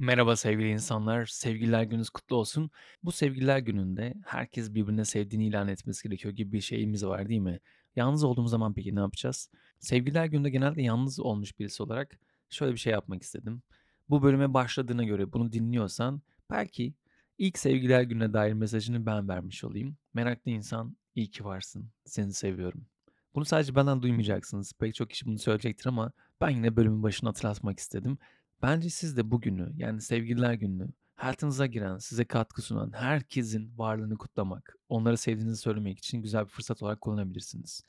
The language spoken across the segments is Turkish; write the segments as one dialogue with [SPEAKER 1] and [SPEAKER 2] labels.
[SPEAKER 1] Merhaba sevgili insanlar, Sevgililer Gününüz kutlu olsun. Bu Sevgililer Günü'nde herkes birbirine sevdiğini ilan etmesi gerekiyor gibi bir şeyimiz var değil mi? Yalnız olduğumuz zaman peki ne yapacağız? Sevgililer Günü'nde genelde yalnız olmuş birisi olarak şöyle bir şey yapmak istedim. Bu bölüme başladığına göre bunu dinliyorsan belki ilk Sevgililer Günü'ne dair mesajını ben vermiş olayım. Meraklı insan, iyi ki varsın, seni seviyorum. Bunu sadece benden duymayacaksınız. Pek çok kişi bunu söyleyecektir ama ben yine bölümün başını hatırlatmak istedim. Bence siz de bugünü, yani Sevgililer Günü'nü hayatınıza giren, size katkı sunan herkesin varlığını kutlamak, onları sevdiğinizi söylemek için güzel bir fırsat olarak kullanabilirsiniz.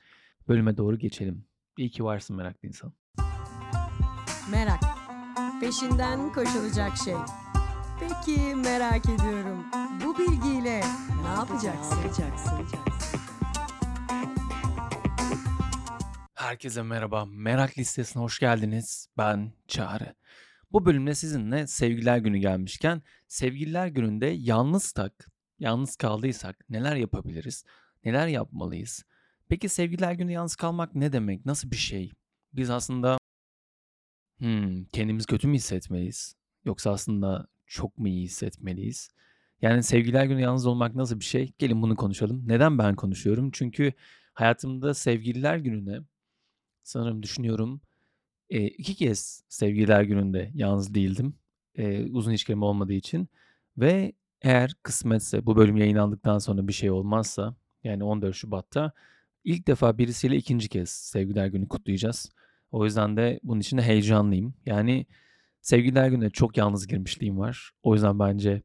[SPEAKER 1] Bölüme doğru geçelim. İyi ki varsın meraklı insan.
[SPEAKER 2] Merak. Peşinden koşulacak şey. Peki merak ediyorum. Bu bilgiyle ne yapacaksın?
[SPEAKER 1] Herkese merhaba. Merak listesine hoş geldiniz. Ben Çağrı. Bu bölümde sizinle Sevgililer Günü gelmişken Sevgililer Günü'nde yalnızsak, yalnız kaldıysak neler yapabiliriz? Neler yapmalıyız? Peki Sevgililer Günü yalnız kalmak ne demek? Nasıl bir şey? Biz aslında hmm, kendimizi kötü mü hissetmeliyiz? Yoksa aslında çok mu iyi hissetmeliyiz? Yani Sevgililer Günü yalnız olmak nasıl bir şey? Gelin bunu konuşalım. Neden ben konuşuyorum? Çünkü hayatımda Sevgililer Günü'ne sanırım düşünüyorum Eee, 2 kez Sevgililer Günü'nde yalnız değildim, eee, uzun ilişkilerim olmadığı için ve eğer kısmetse bu bölüm yayınlandıktan sonra bir şey olmazsa, yani 14 Şubat'ta ilk defa birisiyle ikinci kez Sevgililer Günü kutlayacağız. O yüzden de bunun için de heyecanlıyım. Yani Sevgililer Günü'ne çok yalnız girmişliğim var. O yüzden bence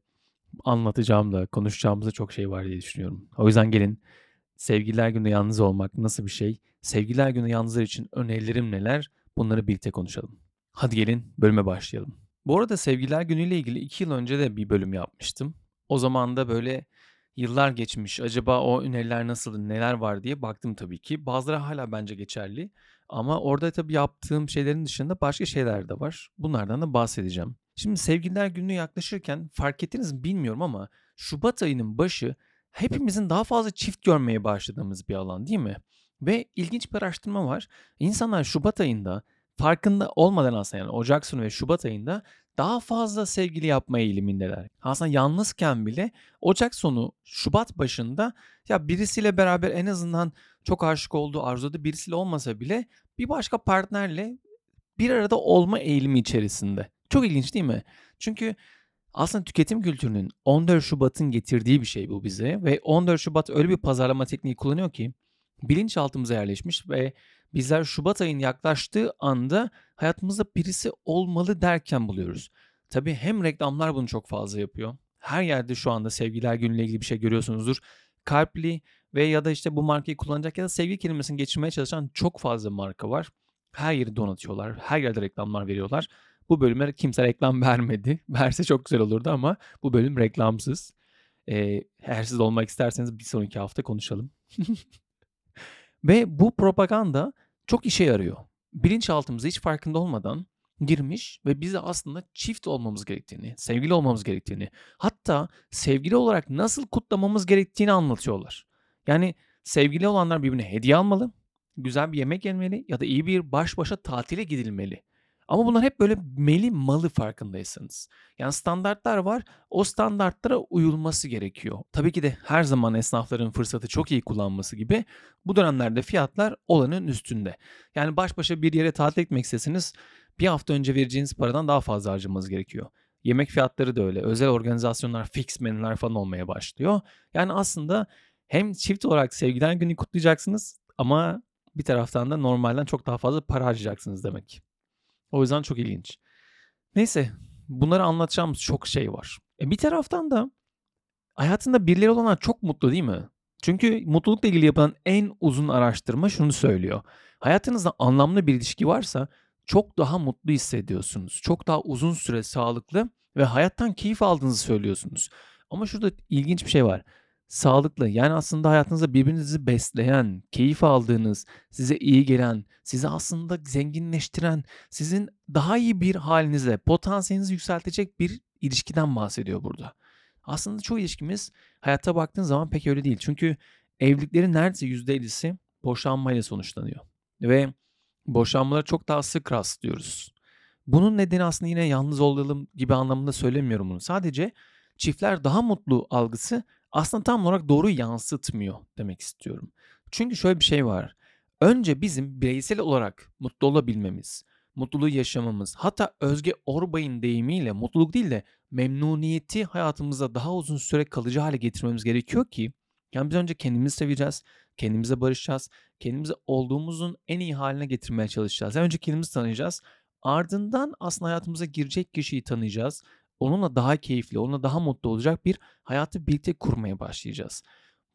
[SPEAKER 1] anlatacağım da konuşacağımız da çok şey var diye düşünüyorum. O yüzden gelin Sevgililer Günü'nde yalnız olmak nasıl bir şey? Sevgililer Günü yalnızlar için önerilerim neler? Bunları birlikte konuşalım. Hadi gelin bölüme başlayalım. Bu arada Sevgililer Günü ile ilgili 2 yıl önce de bir bölüm yapmıştım. O zaman da böyle yıllar geçmiş. Acaba o öneriler nasıldı, neler var diye baktım tabii ki. Bazıları hala bence geçerli. Ama orada tabii yaptığım şeylerin dışında başka şeyler de var. Bunlardan da bahsedeceğim. Şimdi Sevgililer Günü yaklaşırken fark ettiniz mi bilmiyorum ama Şubat ayının başı hepimizin daha fazla çift görmeye başladığımız bir alan değil mi? Ve ilginç bir araştırma var. İnsanlar Şubat ayında farkında olmadan aslında yani Ocak sonu ve Şubat ayında daha fazla sevgili yapma eğilimindeler. Aslında yalnızken bile Ocak sonu, Şubat başında ya birisiyle beraber en azından çok aşık olduğu, arzuladığı birisiyle olmasa bile bir başka partnerle bir arada olma eğilimi içerisinde. Çok ilginç değil mi? Çünkü aslında tüketim kültürünün 14 Şubat'ın getirdiği bir şey bu bize ve 14 Şubat öyle bir pazarlama tekniği kullanıyor ki bilinçaltımıza yerleşmiş ve bizler Şubat ayının yaklaştığı anda hayatımızda birisi olmalı derken buluyoruz. Tabii hem reklamlar bunu çok fazla yapıyor. Her yerde şu anda sevgiler günüyle ilgili bir şey görüyorsunuzdur. Kalpli ve ya da işte bu markayı kullanacak ya da sevgi kelimesini geçirmeye çalışan çok fazla marka var. Her yeri donatıyorlar. Her yerde reklamlar veriyorlar. Bu bölüme kimse reklam vermedi. Verse çok güzel olurdu ama bu bölüm reklamsız. Ee, eğer siz olmak isterseniz bir sonraki hafta konuşalım. Ve bu propaganda çok işe yarıyor. Bilinçaltımıza hiç farkında olmadan girmiş ve bize aslında çift olmamız gerektiğini, sevgili olmamız gerektiğini, hatta sevgili olarak nasıl kutlamamız gerektiğini anlatıyorlar. Yani sevgili olanlar birbirine hediye almalı, güzel bir yemek yenmeli ya da iyi bir baş başa tatile gidilmeli. Ama bunlar hep böyle meli malı farkındaysanız. Yani standartlar var. O standartlara uyulması gerekiyor. Tabii ki de her zaman esnafların fırsatı çok iyi kullanması gibi bu dönemlerde fiyatlar olanın üstünde. Yani baş başa bir yere tatil etmek isteseniz bir hafta önce vereceğiniz paradan daha fazla harcamanız gerekiyor. Yemek fiyatları da öyle. Özel organizasyonlar, fix menüler falan olmaya başlıyor. Yani aslında hem çift olarak sevgiden günü kutlayacaksınız ama bir taraftan da normalden çok daha fazla para harcayacaksınız demek. O yüzden çok ilginç. Neyse bunları anlatacağımız çok şey var. E bir taraftan da hayatında birileri olanlar çok mutlu değil mi? Çünkü mutlulukla ilgili yapılan en uzun araştırma şunu söylüyor. Hayatınızda anlamlı bir ilişki varsa çok daha mutlu hissediyorsunuz. Çok daha uzun süre sağlıklı ve hayattan keyif aldığınızı söylüyorsunuz. Ama şurada ilginç bir şey var sağlıklı yani aslında hayatınızda birbirinizi besleyen, keyif aldığınız, size iyi gelen, sizi aslında zenginleştiren, sizin daha iyi bir halinize, potansiyelinizi yükseltecek bir ilişkiden bahsediyor burada. Aslında çoğu ilişkimiz hayatta baktığın zaman pek öyle değil. Çünkü evliliklerin neredeyse %50'si boşanmayla sonuçlanıyor. Ve boşanmaları çok daha sık rastlıyoruz. Bunun nedeni aslında yine yalnız olalım gibi anlamında söylemiyorum bunu. Sadece çiftler daha mutlu algısı aslında tam olarak doğruyu yansıtmıyor demek istiyorum. Çünkü şöyle bir şey var. Önce bizim bireysel olarak mutlu olabilmemiz, mutluluğu yaşamamız, hatta Özge Orbay'ın deyimiyle mutluluk değil de memnuniyeti hayatımızda daha uzun süre kalıcı hale getirmemiz gerekiyor ki yani biz önce kendimizi seveceğiz, kendimize barışacağız, kendimizi olduğumuzun en iyi haline getirmeye çalışacağız. Yani önce kendimizi tanıyacağız. Ardından aslında hayatımıza girecek kişiyi tanıyacağız. Onunla daha keyifli, onunla daha mutlu olacak bir hayatı birlikte kurmaya başlayacağız.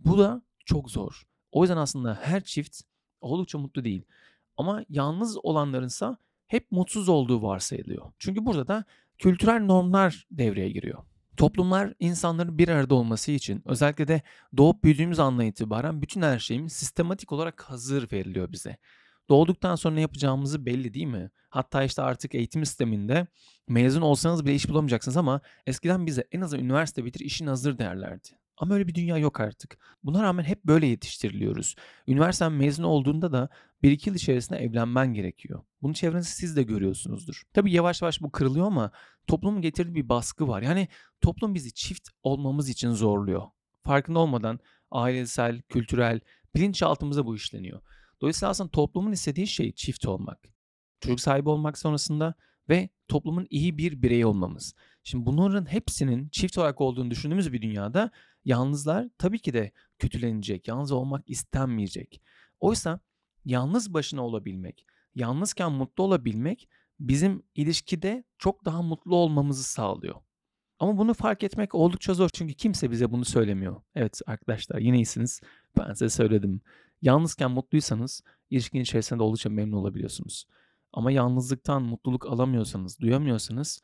[SPEAKER 1] Bu da çok zor. O yüzden aslında her çift oldukça mutlu değil. Ama yalnız olanlarınsa hep mutsuz olduğu varsayılıyor. Çünkü burada da kültürel normlar devreye giriyor. Toplumlar insanların bir arada olması için özellikle de doğup büyüdüğümüz andan itibaren bütün her şeyimiz sistematik olarak hazır veriliyor bize. Doğduktan sonra ne yapacağımızı belli değil mi? Hatta işte artık eğitim sisteminde mezun olsanız bile iş bulamayacaksınız ama eskiden bize en azından üniversite bitir işin hazır derlerdi. Ama öyle bir dünya yok artık. Buna rağmen hep böyle yetiştiriliyoruz. Üniversiten mezun olduğunda da bir iki yıl içerisinde evlenmen gerekiyor. Bunu çevrenizde siz de görüyorsunuzdur. Tabii yavaş yavaş bu kırılıyor ama toplumun getirdiği bir baskı var. Yani toplum bizi çift olmamız için zorluyor. Farkında olmadan ailesel, kültürel, bilinçaltımıza bu işleniyor. Dolayısıyla aslında toplumun istediği şey çift olmak. Çocuk sahibi olmak sonrasında ve toplumun iyi bir bireyi olmamız. Şimdi bunların hepsinin çift olarak olduğunu düşündüğümüz bir dünyada yalnızlar tabii ki de kötülenecek, yalnız olmak istenmeyecek. Oysa yalnız başına olabilmek, yalnızken mutlu olabilmek bizim ilişkide çok daha mutlu olmamızı sağlıyor. Ama bunu fark etmek oldukça zor çünkü kimse bize bunu söylemiyor. Evet arkadaşlar yine iyisiniz. Ben size söyledim. Yalnızken mutluysanız ilişkinin içerisinde oldukça memnun olabiliyorsunuz. Ama yalnızlıktan mutluluk alamıyorsanız, duyamıyorsanız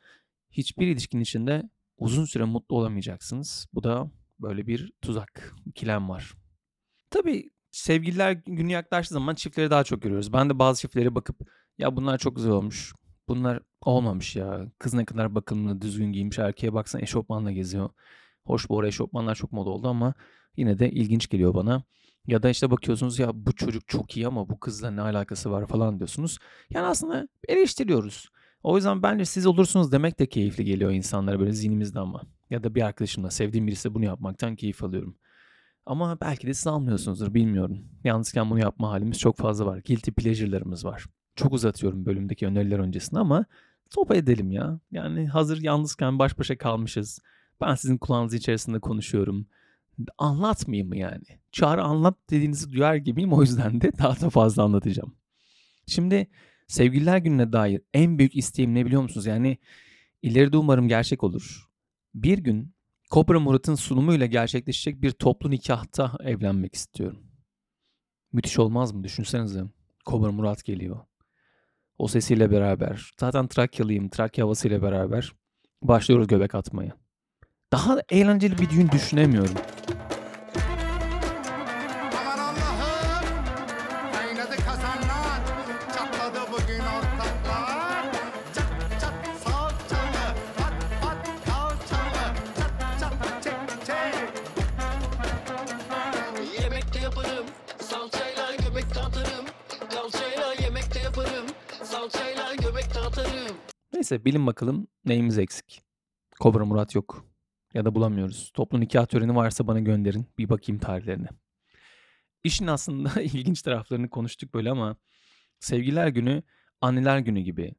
[SPEAKER 1] hiçbir ilişkinin içinde uzun süre mutlu olamayacaksınız. Bu da böyle bir tuzak, ikilem var. Tabii sevgililer günü yaklaştığı zaman çiftleri daha çok görüyoruz. Ben de bazı çiftlere bakıp ya bunlar çok güzel olmuş. Bunlar olmamış ya. Kız ne kadar bakımlı, düzgün giymiş. Erkeğe baksan eşofmanla geziyor. Hoş bu ara eşofmanlar çok moda oldu ama yine de ilginç geliyor bana. Ya da işte bakıyorsunuz ya bu çocuk çok iyi ama bu kızla ne alakası var falan diyorsunuz. Yani aslında eleştiriyoruz. O yüzden bence siz olursunuz demek de keyifli geliyor insanlara böyle zihnimizde ama. Ya da bir arkadaşımla sevdiğim birisi bunu yapmaktan keyif alıyorum. Ama belki de siz almıyorsunuzdur bilmiyorum. Yalnızken bunu yapma halimiz çok fazla var. Guilty pleasure'larımız var. Çok uzatıyorum bölümdeki öneriler öncesinde ama sohbet edelim ya. Yani hazır yalnızken baş başa kalmışız. Ben sizin kulağınız içerisinde konuşuyorum. Anlatmayayım mı yani? Çağrı anlat dediğinizi duyar gibiyim o yüzden de daha da fazla anlatacağım. Şimdi sevgililer gününe dair en büyük isteğim ne biliyor musunuz? Yani ileride umarım gerçek olur. Bir gün Kobra Murat'ın sunumuyla gerçekleşecek bir toplu nikahta evlenmek istiyorum. Müthiş olmaz mı? Düşünsenize. Kobra Murat geliyor. O sesiyle beraber. Zaten Trakyalıyım. Trakya havasıyla beraber. Başlıyoruz göbek atmaya. Daha eğlenceli bir düğün düşünemiyorum.
[SPEAKER 3] Aman Allah'ım Kaynadı kazanlar Çatladı bugün ortaklar Çat çat salçalı Pat pat kalçalı Çat çat çek çek
[SPEAKER 4] Yemekte yaparım, salçayla göbek dağıtırım. Kalçayla yemekte yaparım, salçayla göbek dağıtırım.
[SPEAKER 1] Neyse bilin bakalım neyimiz eksik. Kobra Murat yok. Ya da bulamıyoruz. Toplu nikah töreni varsa bana gönderin. Bir bakayım tarihlerine. İşin aslında ilginç taraflarını konuştuk böyle ama sevgililer günü anneler günü gibi,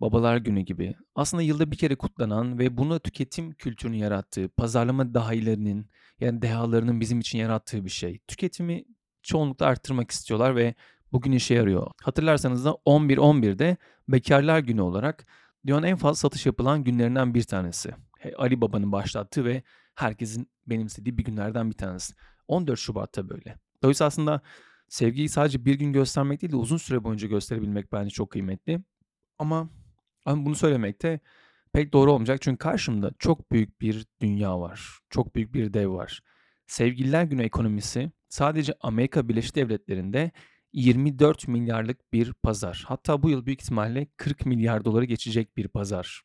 [SPEAKER 1] babalar günü gibi aslında yılda bir kere kutlanan ve bunu tüketim kültürünü yarattığı, pazarlama dahilerinin yani dehalarının bizim için yarattığı bir şey. Tüketimi çoğunlukla arttırmak istiyorlar ve bugün işe yarıyor. Hatırlarsanız da 11-11'de bekarlar günü olarak dünyanın en fazla satış yapılan günlerinden bir tanesi. Ali Baba'nın başlattığı ve herkesin benimsediği bir günlerden bir tanesi. 14 Şubat'ta böyle. Dolayısıyla aslında sevgiyi sadece bir gün göstermek değil de uzun süre boyunca gösterebilmek bence çok kıymetli. Ama, ama bunu söylemek de pek doğru olmayacak. Çünkü karşımda çok büyük bir dünya var. Çok büyük bir dev var. Sevgililer günü ekonomisi sadece Amerika Birleşik Devletleri'nde 24 milyarlık bir pazar. Hatta bu yıl büyük ihtimalle 40 milyar doları geçecek bir pazar.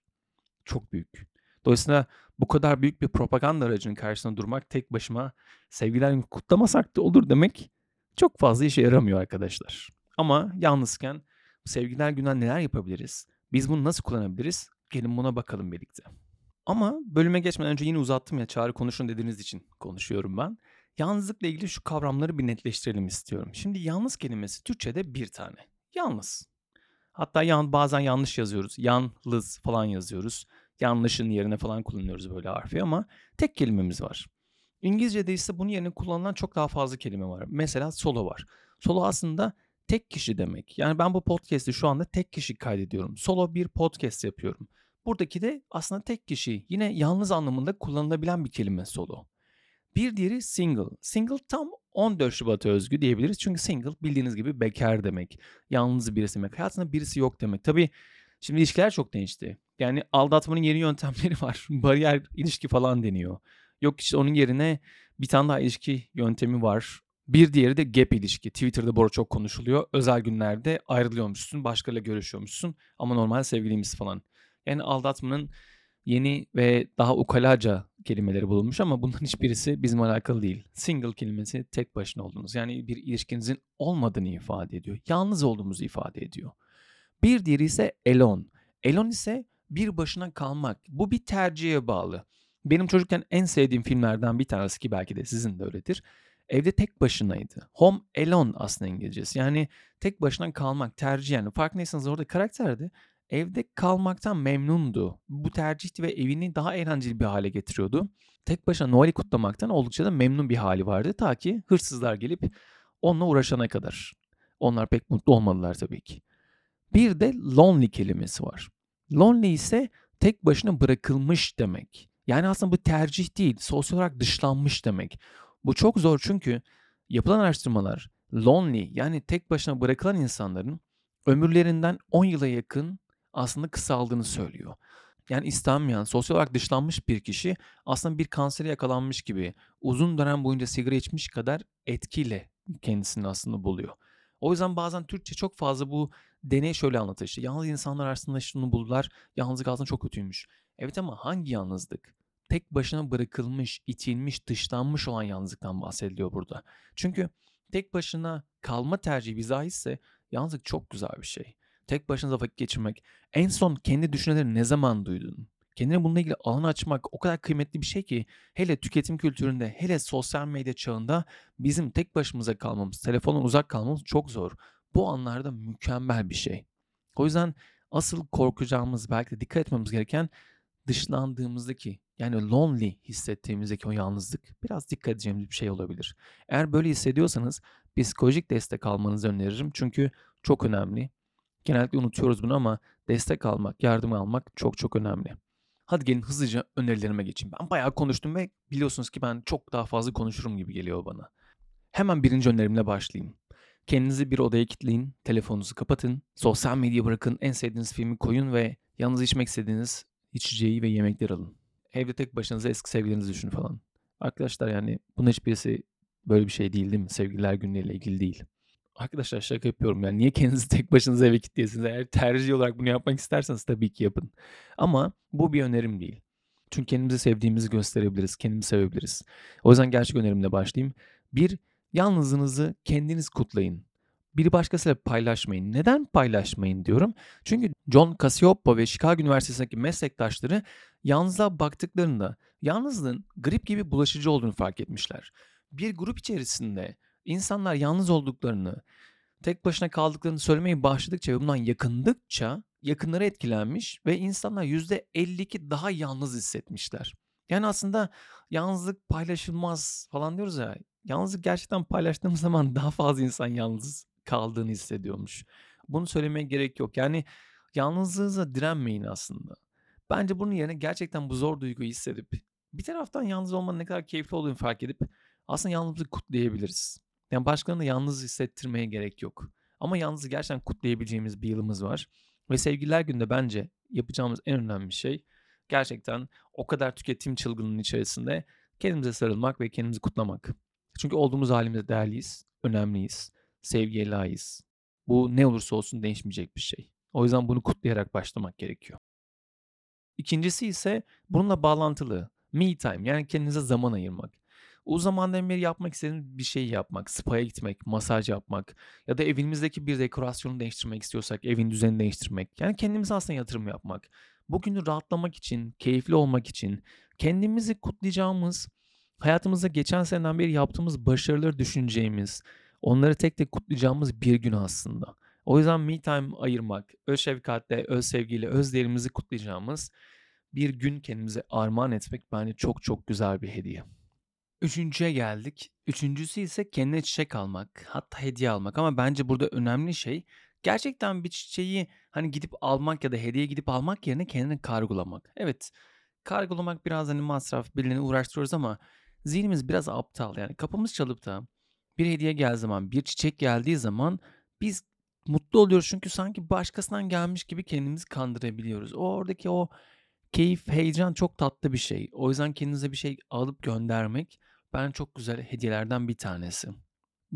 [SPEAKER 1] Çok büyük. Dolayısıyla bu kadar büyük bir propaganda aracının karşısında durmak tek başıma sevgiler kutlamasak da olur demek çok fazla işe yaramıyor arkadaşlar. Ama yalnızken sevgiler günden neler yapabiliriz? Biz bunu nasıl kullanabiliriz? Gelin buna bakalım birlikte. Ama bölüme geçmeden önce yine uzattım ya çağrı konuşun dediğiniz için konuşuyorum ben. Yalnızlıkla ilgili şu kavramları bir netleştirelim istiyorum. Şimdi yalnız kelimesi Türkçe'de bir tane. Yalnız. Hatta yan, bazen yanlış yazıyoruz. Yalnız falan yazıyoruz. Yanlışın yerine falan kullanıyoruz böyle harfi ama tek kelimemiz var. İngilizce'de ise bunun yerine kullanılan çok daha fazla kelime var. Mesela solo var. Solo aslında tek kişi demek. Yani ben bu podcast'i şu anda tek kişi kaydediyorum. Solo bir podcast yapıyorum. Buradaki de aslında tek kişi. Yine yalnız anlamında kullanılabilen bir kelime solo. Bir diğeri single. Single tam 14 Şubat'a özgü diyebiliriz. Çünkü single bildiğiniz gibi bekar demek. Yalnız birisi demek. Hayatında birisi yok demek. Tabii şimdi ilişkiler çok değişti. Yani aldatmanın yeni yöntemleri var. Bariyer ilişki falan deniyor. Yok işte onun yerine bir tane daha ilişki yöntemi var. Bir diğeri de gap ilişki. Twitter'da bu çok konuşuluyor. Özel günlerde ayrılıyormuşsun, başkalarıyla görüşüyormuşsun ama normal sevgiliymiş falan. Yani aldatmanın yeni ve daha ukalaca kelimeleri bulunmuş ama bunların hiçbirisi bizim alakalı değil. Single kelimesi tek başına olduğunuz yani bir ilişkinizin olmadığını ifade ediyor. Yalnız olduğumuzu ifade ediyor. Bir diğeri ise alone. Alone ise bir başına kalmak. Bu bir tercihe bağlı. Benim çocukken en sevdiğim filmlerden bir tanesi ki belki de sizin de öyledir. Evde tek başınaydı. Home alone aslında İngilizcesi. Yani tek başına kalmak, tercih yani. Farkındaysanız orada karakterdi evde kalmaktan memnundu. Bu tercihti ve evini daha eğlenceli bir hale getiriyordu. Tek başına Noel'i kutlamaktan oldukça da memnun bir hali vardı. Ta ki hırsızlar gelip onunla uğraşana kadar. Onlar pek mutlu olmadılar tabii ki. Bir de lonely kelimesi var. Lonely ise tek başına bırakılmış demek. Yani aslında bu tercih değil, sosyal olarak dışlanmış demek. Bu çok zor çünkü yapılan araştırmalar lonely yani tek başına bırakılan insanların ömürlerinden 10 yıla yakın aslında kısaldığını söylüyor. Yani istenmeyen, sosyal olarak dışlanmış bir kişi aslında bir kansere yakalanmış gibi uzun dönem boyunca sigara içmiş kadar etkiyle kendisini aslında buluyor. O yüzden bazen Türkçe çok fazla bu deney şöyle anlatır işte. Yalnız insanlar aslında şunu buldular. Yalnızlık aslında çok kötüymüş. Evet ama hangi yalnızlık? Tek başına bırakılmış, itilmiş, dışlanmış olan yalnızlıktan bahsediliyor burada. Çünkü tek başına kalma tercihi bizahisse yalnızlık çok güzel bir şey. Tek başınıza vakit geçirmek. En son kendi düşünceleri ne zaman duydun? Kendine bununla ilgili alan açmak o kadar kıymetli bir şey ki hele tüketim kültüründe hele sosyal medya çağında bizim tek başımıza kalmamız, telefondan uzak kalmamız çok zor. Bu anlarda mükemmel bir şey. O yüzden asıl korkacağımız belki de dikkat etmemiz gereken dışlandığımızdaki yani lonely hissettiğimizdeki o yalnızlık biraz dikkat edeceğimiz bir şey olabilir. Eğer böyle hissediyorsanız psikolojik destek almanızı öneririm. Çünkü çok önemli. Genellikle unutuyoruz bunu ama destek almak, yardım almak çok çok önemli. Hadi gelin hızlıca önerilerime geçeyim. Ben bayağı konuştum ve biliyorsunuz ki ben çok daha fazla konuşurum gibi geliyor bana. Hemen birinci önerimle başlayayım. Kendinizi bir odaya kilitleyin, telefonunuzu kapatın, sosyal medya bırakın, en sevdiğiniz filmi koyun ve yalnız içmek istediğiniz içeceği ve yemekleri alın. Evde tek başınıza eski sevgilinizi düşünün falan. Arkadaşlar yani bunun hiçbirisi böyle bir şey değil değil mi? Sevgililer günleriyle ilgili değil. Arkadaşlar şaka yapıyorum yani niye kendinizi tek başınıza eve kilitleyesiniz? Eğer tercih olarak bunu yapmak isterseniz tabii ki yapın. Ama bu bir önerim değil. Çünkü kendimizi sevdiğimizi gösterebiliriz, kendimizi sevebiliriz. O yüzden gerçek önerimle başlayayım. Bir, yalnızlığınızı kendiniz kutlayın. Biri başkasıyla paylaşmayın. Neden paylaşmayın diyorum? Çünkü John Cassioppo ve Chicago Üniversitesi'ndeki meslektaşları yalnızlığa baktıklarında yalnızlığın grip gibi bulaşıcı olduğunu fark etmişler. Bir grup içerisinde insanlar yalnız olduklarını, tek başına kaldıklarını söylemeye başladıkça ve bundan yakındıkça yakınları etkilenmiş ve insanlar %52 daha yalnız hissetmişler. Yani aslında yalnızlık paylaşılmaz falan diyoruz ya. Yalnızlık gerçekten paylaştığımız zaman daha fazla insan yalnız kaldığını hissediyormuş. Bunu söylemeye gerek yok. Yani yalnızlığınıza direnmeyin aslında. Bence bunun yerine gerçekten bu zor duyguyu hissedip bir taraftan yalnız olmanın ne kadar keyifli olduğunu fark edip aslında yalnızlığı kutlayabiliriz. Yani başkalarını yalnız hissettirmeye gerek yok. Ama yalnız gerçekten kutlayabileceğimiz bir yılımız var. Ve sevgililer günde bence yapacağımız en önemli şey gerçekten o kadar tüketim çılgınlığının içerisinde kendimize sarılmak ve kendimizi kutlamak. Çünkü olduğumuz halimizde değerliyiz, önemliyiz, sevgiye layığız. Bu ne olursa olsun değişmeyecek bir şey. O yüzden bunu kutlayarak başlamak gerekiyor. İkincisi ise bununla bağlantılı me time yani kendinize zaman ayırmak. Uzun zamandan beri yapmak istediğimiz bir şeyi yapmak, spa'ya gitmek, masaj yapmak ya da evimizdeki bir dekorasyonu değiştirmek istiyorsak evin düzenini değiştirmek. Yani kendimize aslında yatırım yapmak. Bugünü rahatlamak için, keyifli olmak için, kendimizi kutlayacağımız, hayatımızda geçen seneden beri yaptığımız başarıları düşüneceğimiz, onları tek tek kutlayacağımız bir gün aslında. O yüzden me time ayırmak, öz şefkatle, öz sevgiyle, öz değerimizi kutlayacağımız bir gün kendimize armağan etmek bence çok çok güzel bir hediye. Üçüncüye geldik. Üçüncüsü ise kendine çiçek almak, hatta hediye almak ama bence burada önemli şey gerçekten bir çiçeği hani gidip almak ya da hediye gidip almak yerine kendine kargolamak. Evet, kargolamak biraz hani masraf, birilerini uğraştırıyoruz ama zihnimiz biraz aptal. Yani kapımız çalıp da bir hediye geldiği zaman, bir çiçek geldiği zaman biz mutlu oluyoruz çünkü sanki başkasından gelmiş gibi kendimizi kandırabiliyoruz. O oradaki o keyif, heyecan çok tatlı bir şey. O yüzden kendinize bir şey alıp göndermek ben çok güzel hediyelerden bir tanesi.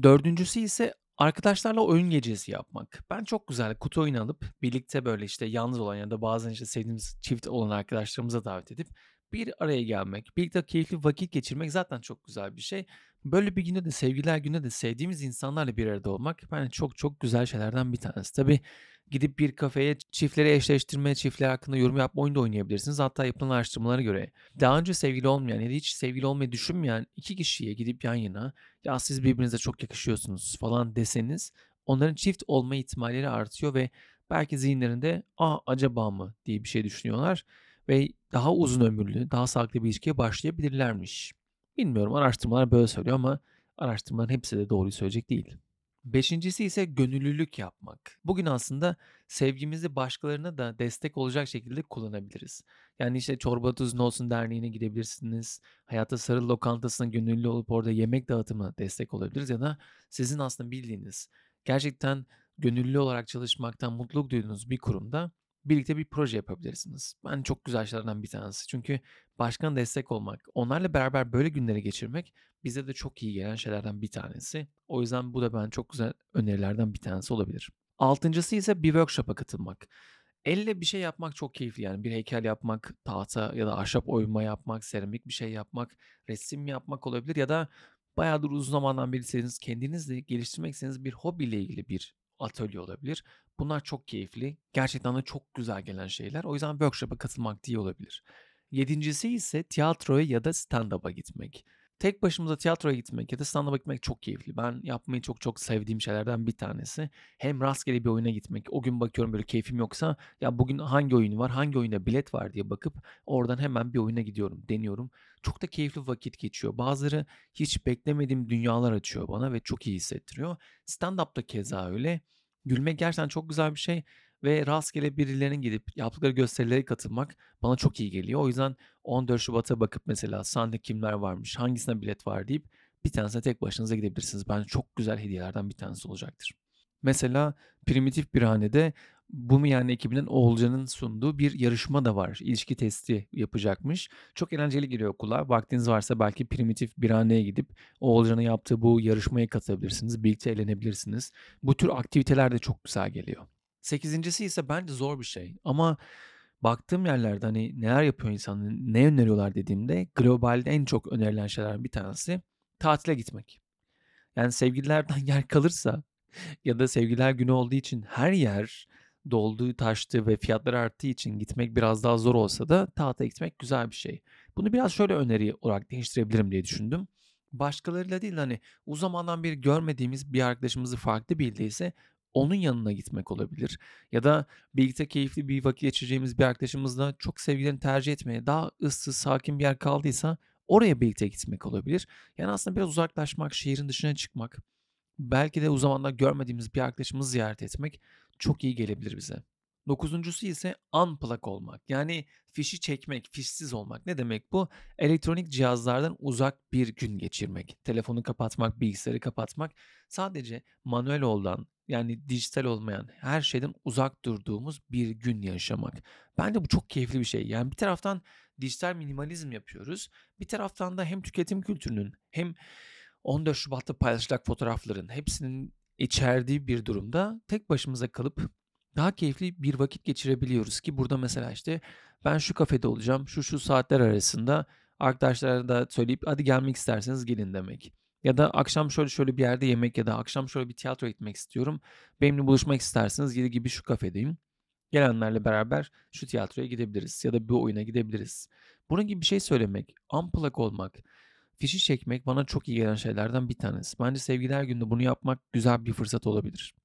[SPEAKER 1] Dördüncüsü ise arkadaşlarla oyun gecesi yapmak. Ben çok güzel kutu oyunu alıp birlikte böyle işte yalnız olan ya da bazen işte sevdiğimiz çift olan arkadaşlarımıza davet edip bir araya gelmek, birlikte keyifli vakit geçirmek zaten çok güzel bir şey. Böyle bir günde de sevgililer günde de sevdiğimiz insanlarla bir arada olmak bence çok çok güzel şeylerden bir tanesi. Tabii gidip bir kafeye çiftleri eşleştirme, çiftler hakkında yorum yapma oyunu da oynayabilirsiniz. Hatta yapılan araştırmalara göre daha önce sevgili olmayan ya da hiç sevgili olmayı düşünmeyen iki kişiye gidip yan yana ya siz birbirinize çok yakışıyorsunuz falan deseniz onların çift olma ihtimalleri artıyor ve belki zihinlerinde aa acaba mı diye bir şey düşünüyorlar ve daha uzun ömürlü, daha sağlıklı bir ilişkiye başlayabilirlermiş. Bilmiyorum araştırmalar böyle söylüyor ama araştırmaların hepsi de doğruyu söyleyecek değil. Beşincisi ise gönüllülük yapmak. Bugün aslında sevgimizi başkalarına da destek olacak şekilde kullanabiliriz. Yani işte Çorba Tuzun Olsun Derneği'ne gidebilirsiniz. Hayata Sarıl Lokantası'na gönüllü olup orada yemek dağıtımına destek olabiliriz. Ya da sizin aslında bildiğiniz, gerçekten gönüllü olarak çalışmaktan mutluluk duyduğunuz bir kurumda birlikte bir proje yapabilirsiniz. Ben çok güzel şeylerden bir tanesi. Çünkü başkana destek olmak, onlarla beraber böyle günleri geçirmek bize de çok iyi gelen şeylerden bir tanesi. O yüzden bu da ben çok güzel önerilerden bir tanesi olabilir. Altıncısı ise bir workshop'a katılmak. Elle bir şey yapmak çok keyifli yani bir heykel yapmak, tahta ya da ahşap oyma yapmak, seramik bir şey yapmak, resim yapmak olabilir ya da bayağıdır uzun zamandan beri kendinizle geliştirmek istediğiniz bir hobiyle ilgili bir atölye olabilir. Bunlar çok keyifli. Gerçekten de çok güzel gelen şeyler. O yüzden workshop'a katılmak diye olabilir. Yedincisi ise tiyatroya ya da stand-up'a gitmek. Tek başımıza tiyatroya gitmek ya da stand-up'a gitmek çok keyifli. Ben yapmayı çok çok sevdiğim şeylerden bir tanesi. Hem rastgele bir oyuna gitmek. O gün bakıyorum böyle keyfim yoksa ya bugün hangi oyun var, hangi oyunda bilet var diye bakıp oradan hemen bir oyuna gidiyorum, deniyorum. Çok da keyifli vakit geçiyor. Bazıları hiç beklemediğim dünyalar açıyor bana ve çok iyi hissettiriyor. Stand-up da keza öyle. Gülmek gerçekten çok güzel bir şey ve rastgele birilerinin gidip yaptıkları gösterilere katılmak bana çok iyi geliyor. O yüzden 14 Şubat'a bakıp mesela sahne kimler varmış, hangisine bilet var deyip bir tanesine tek başınıza gidebilirsiniz. Bence çok güzel hediyelerden bir tanesi olacaktır. Mesela Primitif bir hanede bu yani ekibinin Oğulcan'ın sunduğu bir yarışma da var. İlişki testi yapacakmış. Çok eğlenceli geliyor kulağa. Vaktiniz varsa belki Primitif bir haneye gidip Oğulcan'ın yaptığı bu yarışmaya katılabilirsiniz. Birlikte eğlenebilirsiniz. Bu tür aktiviteler de çok güzel geliyor. Sekizincisi ise bence zor bir şey. Ama baktığım yerlerde hani neler yapıyor insanlar, ne öneriyorlar dediğimde globalde en çok önerilen şeylerden bir tanesi tatile gitmek. Yani sevgililerden yer kalırsa ya da sevgililer günü olduğu için her yer dolduğu taştığı ve fiyatları arttığı için gitmek biraz daha zor olsa da tatile gitmek güzel bir şey. Bunu biraz şöyle öneri olarak değiştirebilirim diye düşündüm. Başkalarıyla değil hani uzun zamandan beri görmediğimiz bir arkadaşımızı farklı bildiyse onun yanına gitmek olabilir. Ya da birlikte keyifli bir vakit geçireceğimiz bir arkadaşımızla çok sevgilerini tercih etmeye daha ıssız, sakin bir yer kaldıysa oraya birlikte gitmek olabilir. Yani aslında biraz uzaklaşmak, şehrin dışına çıkmak, belki de uzun zamanlar görmediğimiz bir arkadaşımızı ziyaret etmek çok iyi gelebilir bize. Dokuzuncusu ise unplug olmak. Yani fişi çekmek, fişsiz olmak. Ne demek bu? Elektronik cihazlardan uzak bir gün geçirmek. Telefonu kapatmak, bilgisayarı kapatmak. Sadece manuel olan yani dijital olmayan her şeyden uzak durduğumuz bir gün yaşamak. Bence bu çok keyifli bir şey. Yani bir taraftan dijital minimalizm yapıyoruz. Bir taraftan da hem tüketim kültürünün hem 14 Şubat'ta paylaşılacak fotoğrafların hepsinin içerdiği bir durumda tek başımıza kalıp daha keyifli bir vakit geçirebiliyoruz ki burada mesela işte ben şu kafede olacağım şu şu saatler arasında Arkadaşlara da söyleyip hadi gelmek isterseniz gelin demek. Ya da akşam şöyle şöyle bir yerde yemek ya da akşam şöyle bir tiyatro gitmek istiyorum. Benimle buluşmak isterseniz gibi gibi şu kafedeyim. Gelenlerle beraber şu tiyatroya gidebiliriz ya da bir oyuna gidebiliriz. Bunun gibi bir şey söylemek, unplug olmak, fişi çekmek bana çok iyi gelen şeylerden bir tanesi. Bence sevgiler gününde bunu yapmak güzel bir fırsat olabilir.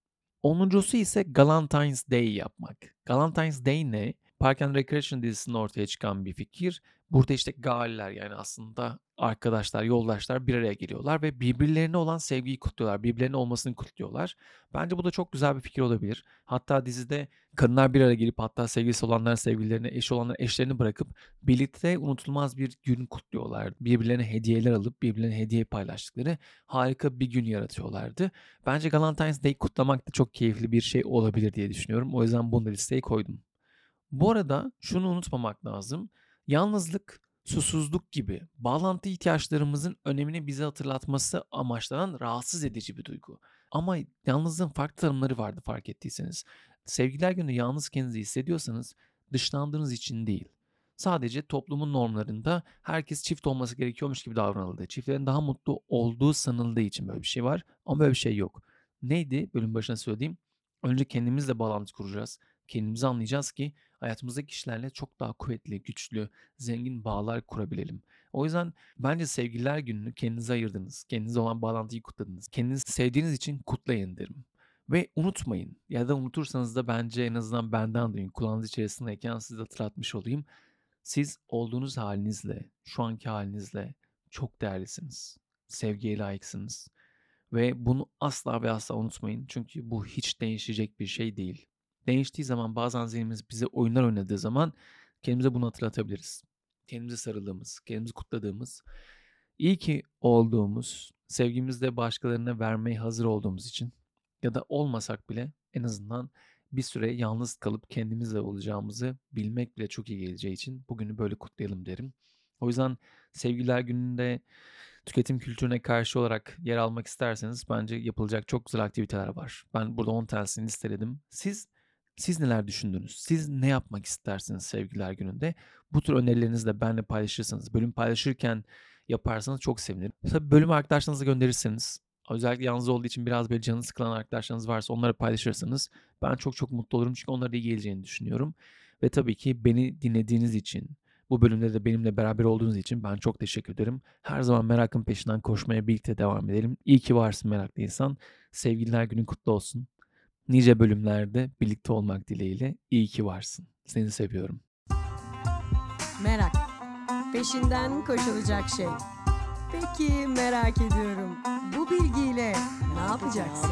[SPEAKER 1] Onuncusu ise Galentine's Day yapmak. Galentine's Day ne? Park and Recreation dizisinde ortaya çıkan bir fikir. Burada işte galler yani aslında arkadaşlar, yoldaşlar bir araya geliyorlar ve birbirlerine olan sevgiyi kutluyorlar. Birbirlerine olmasını kutluyorlar. Bence bu da çok güzel bir fikir olabilir. Hatta dizide kadınlar bir araya gelip hatta sevgilisi olanlar sevgililerini, eşi olanlar eşlerini bırakıp birlikte unutulmaz bir gün kutluyorlar. Birbirlerine hediyeler alıp birbirlerine hediye paylaştıkları harika bir gün yaratıyorlardı. Bence Valentine's Day kutlamak da çok keyifli bir şey olabilir diye düşünüyorum. O yüzden bunu da listeye koydum. Bu arada şunu unutmamak lazım. Yalnızlık, susuzluk gibi bağlantı ihtiyaçlarımızın önemini bize hatırlatması amaçlanan rahatsız edici bir duygu. Ama yalnızlığın farklı tanımları vardı fark ettiyseniz. Sevgiler günü yalnız kendinizi hissediyorsanız dışlandığınız için değil. Sadece toplumun normlarında herkes çift olması gerekiyormuş gibi davranıldı. Çiftlerin daha mutlu olduğu sanıldığı için böyle bir şey var. Ama böyle bir şey yok. Neydi? Bölüm başına söylediğim. Önce kendimizle bağlantı kuracağız. Kendimizi anlayacağız ki hayatımızdaki kişilerle çok daha kuvvetli, güçlü, zengin bağlar kurabilelim. O yüzden bence sevgililer gününü kendinize ayırdınız. Kendinize olan bağlantıyı kutladınız. Kendinizi sevdiğiniz için kutlayın derim. Ve unutmayın ya da unutursanız da bence en azından benden duyun. Kulağınız içerisindeyken size hatırlatmış olayım. Siz olduğunuz halinizle, şu anki halinizle çok değerlisiniz. Sevgiye layıksınız. Ve bunu asla ve asla unutmayın. Çünkü bu hiç değişecek bir şey değil. Değiştiği zaman bazen zihnimiz bize oyunlar oynadığı zaman kendimize bunu hatırlatabiliriz. Kendimize sarıldığımız, kendimizi kutladığımız, iyi ki olduğumuz, sevgimizi de başkalarına vermeye hazır olduğumuz için ya da olmasak bile en azından bir süre yalnız kalıp kendimizle olacağımızı bilmek bile çok iyi geleceği için bugünü böyle kutlayalım derim. O yüzden sevgililer gününde tüketim kültürüne karşı olarak yer almak isterseniz bence yapılacak çok güzel aktiviteler var. Ben burada 10 tanesini listeledim. Siz siz neler düşündünüz? Siz ne yapmak istersiniz sevgililer gününde? Bu tür önerilerinizi de benimle paylaşırsanız, bölüm paylaşırken yaparsanız çok sevinirim. Tabii bölümü arkadaşlarınıza gönderirseniz, özellikle yalnız olduğu için biraz böyle canı sıkılan arkadaşlarınız varsa onları paylaşırsanız ben çok çok mutlu olurum. Çünkü onlara iyi geleceğini düşünüyorum. Ve tabii ki beni dinlediğiniz için, bu bölümde de benimle beraber olduğunuz için ben çok teşekkür ederim. Her zaman merakın peşinden koşmaya birlikte devam edelim. İyi ki varsın meraklı insan. Sevgililer günün kutlu olsun. Nice bölümlerde birlikte olmak dileğiyle iyi ki varsın. Seni seviyorum.
[SPEAKER 2] Merak. Peşinden koşulacak şey. Peki merak ediyorum. Bu bilgiyle ne yapacaksın?